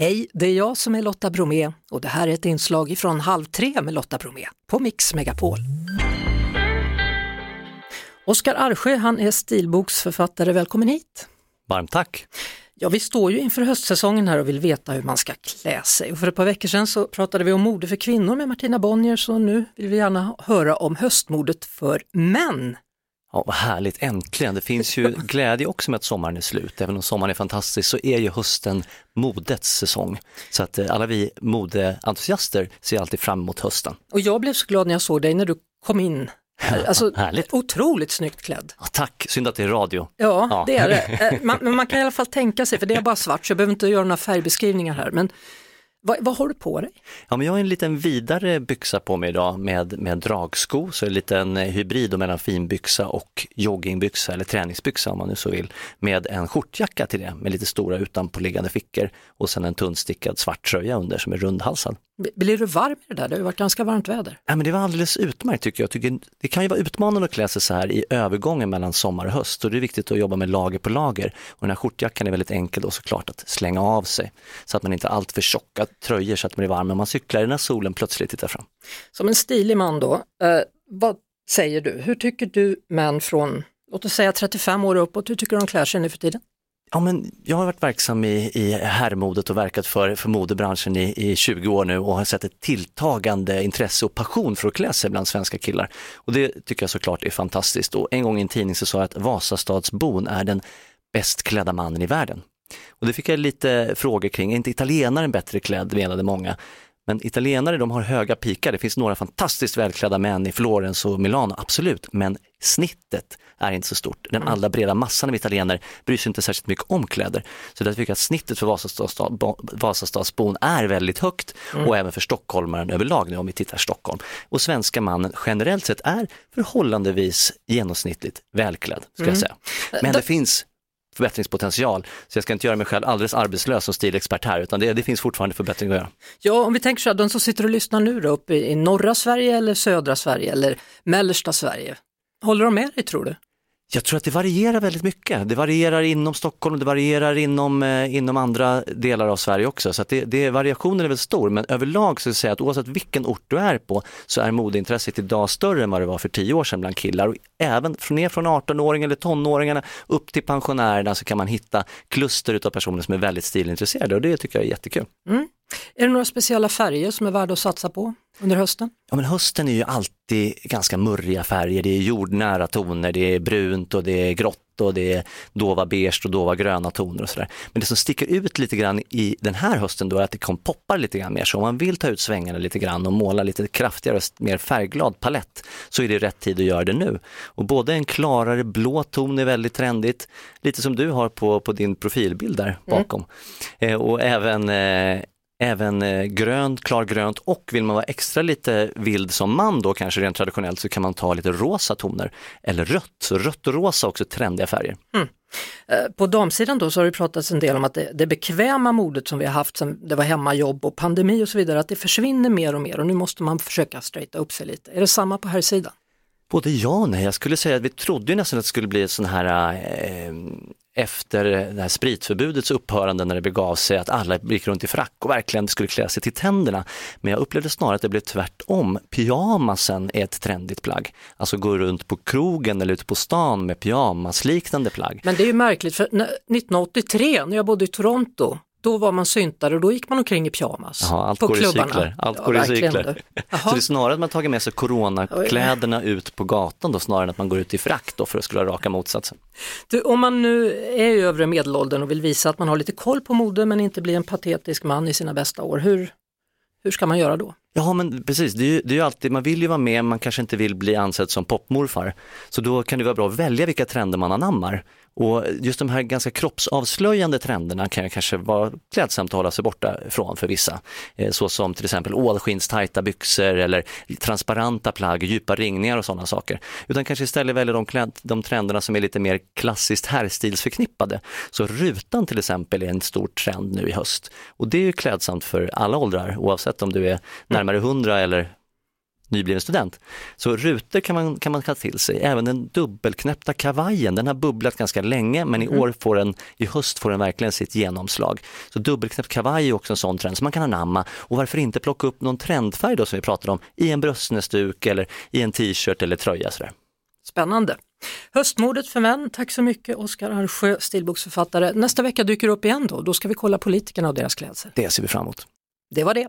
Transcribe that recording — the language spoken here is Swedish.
Hej, det är jag som är Lotta Bromé och det här är ett inslag från Halv tre med Lotta Bromé på Mix Megapol. Oskar Arsjö, han är stilboksförfattare, välkommen hit. Varmt tack. Ja, vi står ju inför höstsäsongen här och vill veta hur man ska klä sig. Och för ett par veckor sedan så pratade vi om mode för kvinnor med Martina Bonnier, så nu vill vi gärna höra om höstmodet för män. Ja, vad härligt, äntligen. Det finns ju glädje också med att sommaren är slut. Även om sommaren är fantastisk så är ju hösten modets säsong. Så att eh, alla vi modeentusiaster ser alltid fram emot hösten. Och jag blev så glad när jag såg dig när du kom in Alltså, Härligt. Otroligt snyggt klädd. Ja, tack, synd att det är radio. Ja, Ja. det är det. Eh, Man, men man kan i alla fall tänka sig, för det är bara svart så jag behöver inte göra några färgbeskrivningar här. Men vad, vad har du på dig? Ja, men jag har en liten vidare byxa på mig idag med, med dragsko, så en liten eh, hybrid mellan finbyxa och joggingbyxa eller träningsbyxa om man nu så vill, med en skjortjacka till det med lite stora utanpåliggande fickor och sen en tunnstickad svart tröja under som är rundhalsad. Blir du varm i det där? Det har ju varit ganska varmt väder. Ja, men det var alldeles utmärkt tycker jag. tycker, det kan ju vara utmanande att klä sig så här i övergången mellan sommar och höst och det är viktigt att jobba med lager på lager. Och den här skjortjackan är väldigt enkel och såklart att slänga av sig så att man inte har allt för tjocka tröjor så att man blir varm när man cyklar när solen plötsligt tittar fram. Som en stilig man då, eh, vad säger du? Hur tycker du män från, låt oss säga 35 år uppåt, hur tycker de klär sig nu för tiden? Ja, men jag har varit verksam i, i herrmodet och verkat för, för modebranschen i, i 20 år nu och har sett ett tilltagande intresse och passion för att klä sig bland svenska killar. Och det tycker jag såklart är fantastiskt. Och en gång i en tidning så sa jag att Vasastadsbon är den bäst klädda mannen i världen. Och det fick jag lite frågor kring, är inte italienaren bättre klädd, menade många. Men italienare de har höga pikar, det finns några fantastiskt välklädda män i Florens och Milano, absolut, men snittet är inte så stort. Den allra breda massan av italienare bryr sig inte särskilt mycket om kläder. Så därför tycker jag att snittet för Vasastads- Vasastadsbon är väldigt högt och även för stockholmaren överlag nu om vi tittar Stockholm. Och svenska mannen generellt sett är förhållandevis genomsnittligt välklädd, ska jag säga. Men det finns förbättringspotential, så jag ska inte göra mig själv alldeles arbetslös som stilexpert här, utan det, det finns fortfarande förbättring att göra. Ja, om vi tänker så här, de som sitter och lyssnar nu då, uppe i norra Sverige eller södra Sverige eller mellersta Sverige, håller de med dig tror du? Jag tror att det varierar väldigt mycket. Det varierar inom Stockholm, det varierar inom, eh, inom andra delar av Sverige också. Så att det, det, variationen är väl stor, men överlag så säger jag att oavsett vilken ort du är på så är modeintresset idag större än vad det var för tio år sedan bland killar. Och även från, ner från 18-åringar eller tonåringarna upp till pensionärerna så kan man hitta kluster utav personer som är väldigt stilintresserade och det tycker jag är jättekul. Mm. Är det några speciella färger som är värda att satsa på under hösten? Ja men hösten är ju alltid ganska murriga färger, det är jordnära toner, det är brunt och det är grått och det är dova beige och dova gröna toner och sådär. Men det som sticker ut lite grann i den här hösten då är att det kom poppar lite grann mer, så om man vill ta ut svängarna lite grann och måla lite kraftigare mer färgglad palett så är det rätt tid att göra det nu. Och både en klarare blå ton är väldigt trendigt, lite som du har på, på din profilbild där bakom. Eh, och även eh, Även eh, grönt, klargrönt och vill man vara extra lite vild som man då kanske rent traditionellt så kan man ta lite rosa toner eller rött. Så rött och rosa också trendiga färger. Eh, På damsidan då så har det pratats en del om att det, det bekväma modet som vi har haft sen det var hemmajobb och pandemi och så vidare, att det försvinner mer och mer och nu måste man försöka straighta upp sig lite. Är det samma på här sidan? Både ja och nej. Jag skulle säga att vi trodde nästan att det skulle bli sån här eh, efter det här spritförbudets upphörande när det begav sig att alla gick runt i frack och verkligen skulle klä sig till tänderna. Men jag upplevde snarare att det blev tvärtom. Pyjamasen är ett trendigt plagg. Alltså gå runt på krogen eller ute på stan med pyjamasliknande plagg. Men det är ju märkligt för 1983 när jag bodde i Toronto, då var man syntare och då gick man omkring i pyjamas Jaha, allt på går i klubbarna. cykler. Allt Ja, går i cykler. Så det är snarare att man tagit med sig coronakläderna ut på gatan då snarare än att man går ut i frack då för att skulle vara raka motsatsen. Du, om man nu är i övre medelåldern och vill visa att man har lite koll på mode men inte blir en patetisk man i sina bästa år, hur, hur ska man göra då? Ja men precis, det är, ju, det är ju alltid, man vill ju vara med, man kanske inte vill bli ansedd som popmorfar. Så då kan det vara bra att välja vilka trender man anammar. Och just de här ganska kroppsavslöjande trenderna kan ju kanske vara klädsamt att hålla sig borta från för vissa. Eh, så som till exempel ålskinnstajta byxor eller transparenta plagg, djupa ringningar och sådana saker. Utan kanske istället välja de, kläd, de trenderna som är lite mer klassiskt herrstilsförknippade. Så rutan till exempel är en stor trend nu i höst. Och det är ju klädsamt för alla åldrar oavsett om du är närmare 100 eller nybliven student. Så rutor kan man, kan man ta till sig, även den dubbelknäppta kavajen, den har bubblat ganska länge men i år får den, i höst får den verkligen sitt genomslag. Så dubbelknäppt kavaj är också en sån trend som man kan anamma och varför inte plocka upp någon trendfärg då som vi pratade om i en bröstnäsduk eller i en t-shirt eller tröja sådär. Spännande. Höstmodet för män, tack så mycket Oskar Arsjö, stilboksförfattare. Nästa vecka dyker du upp igen då, då ska vi kolla politikerna och deras klädsel. Det ser vi fram emot. Det var det.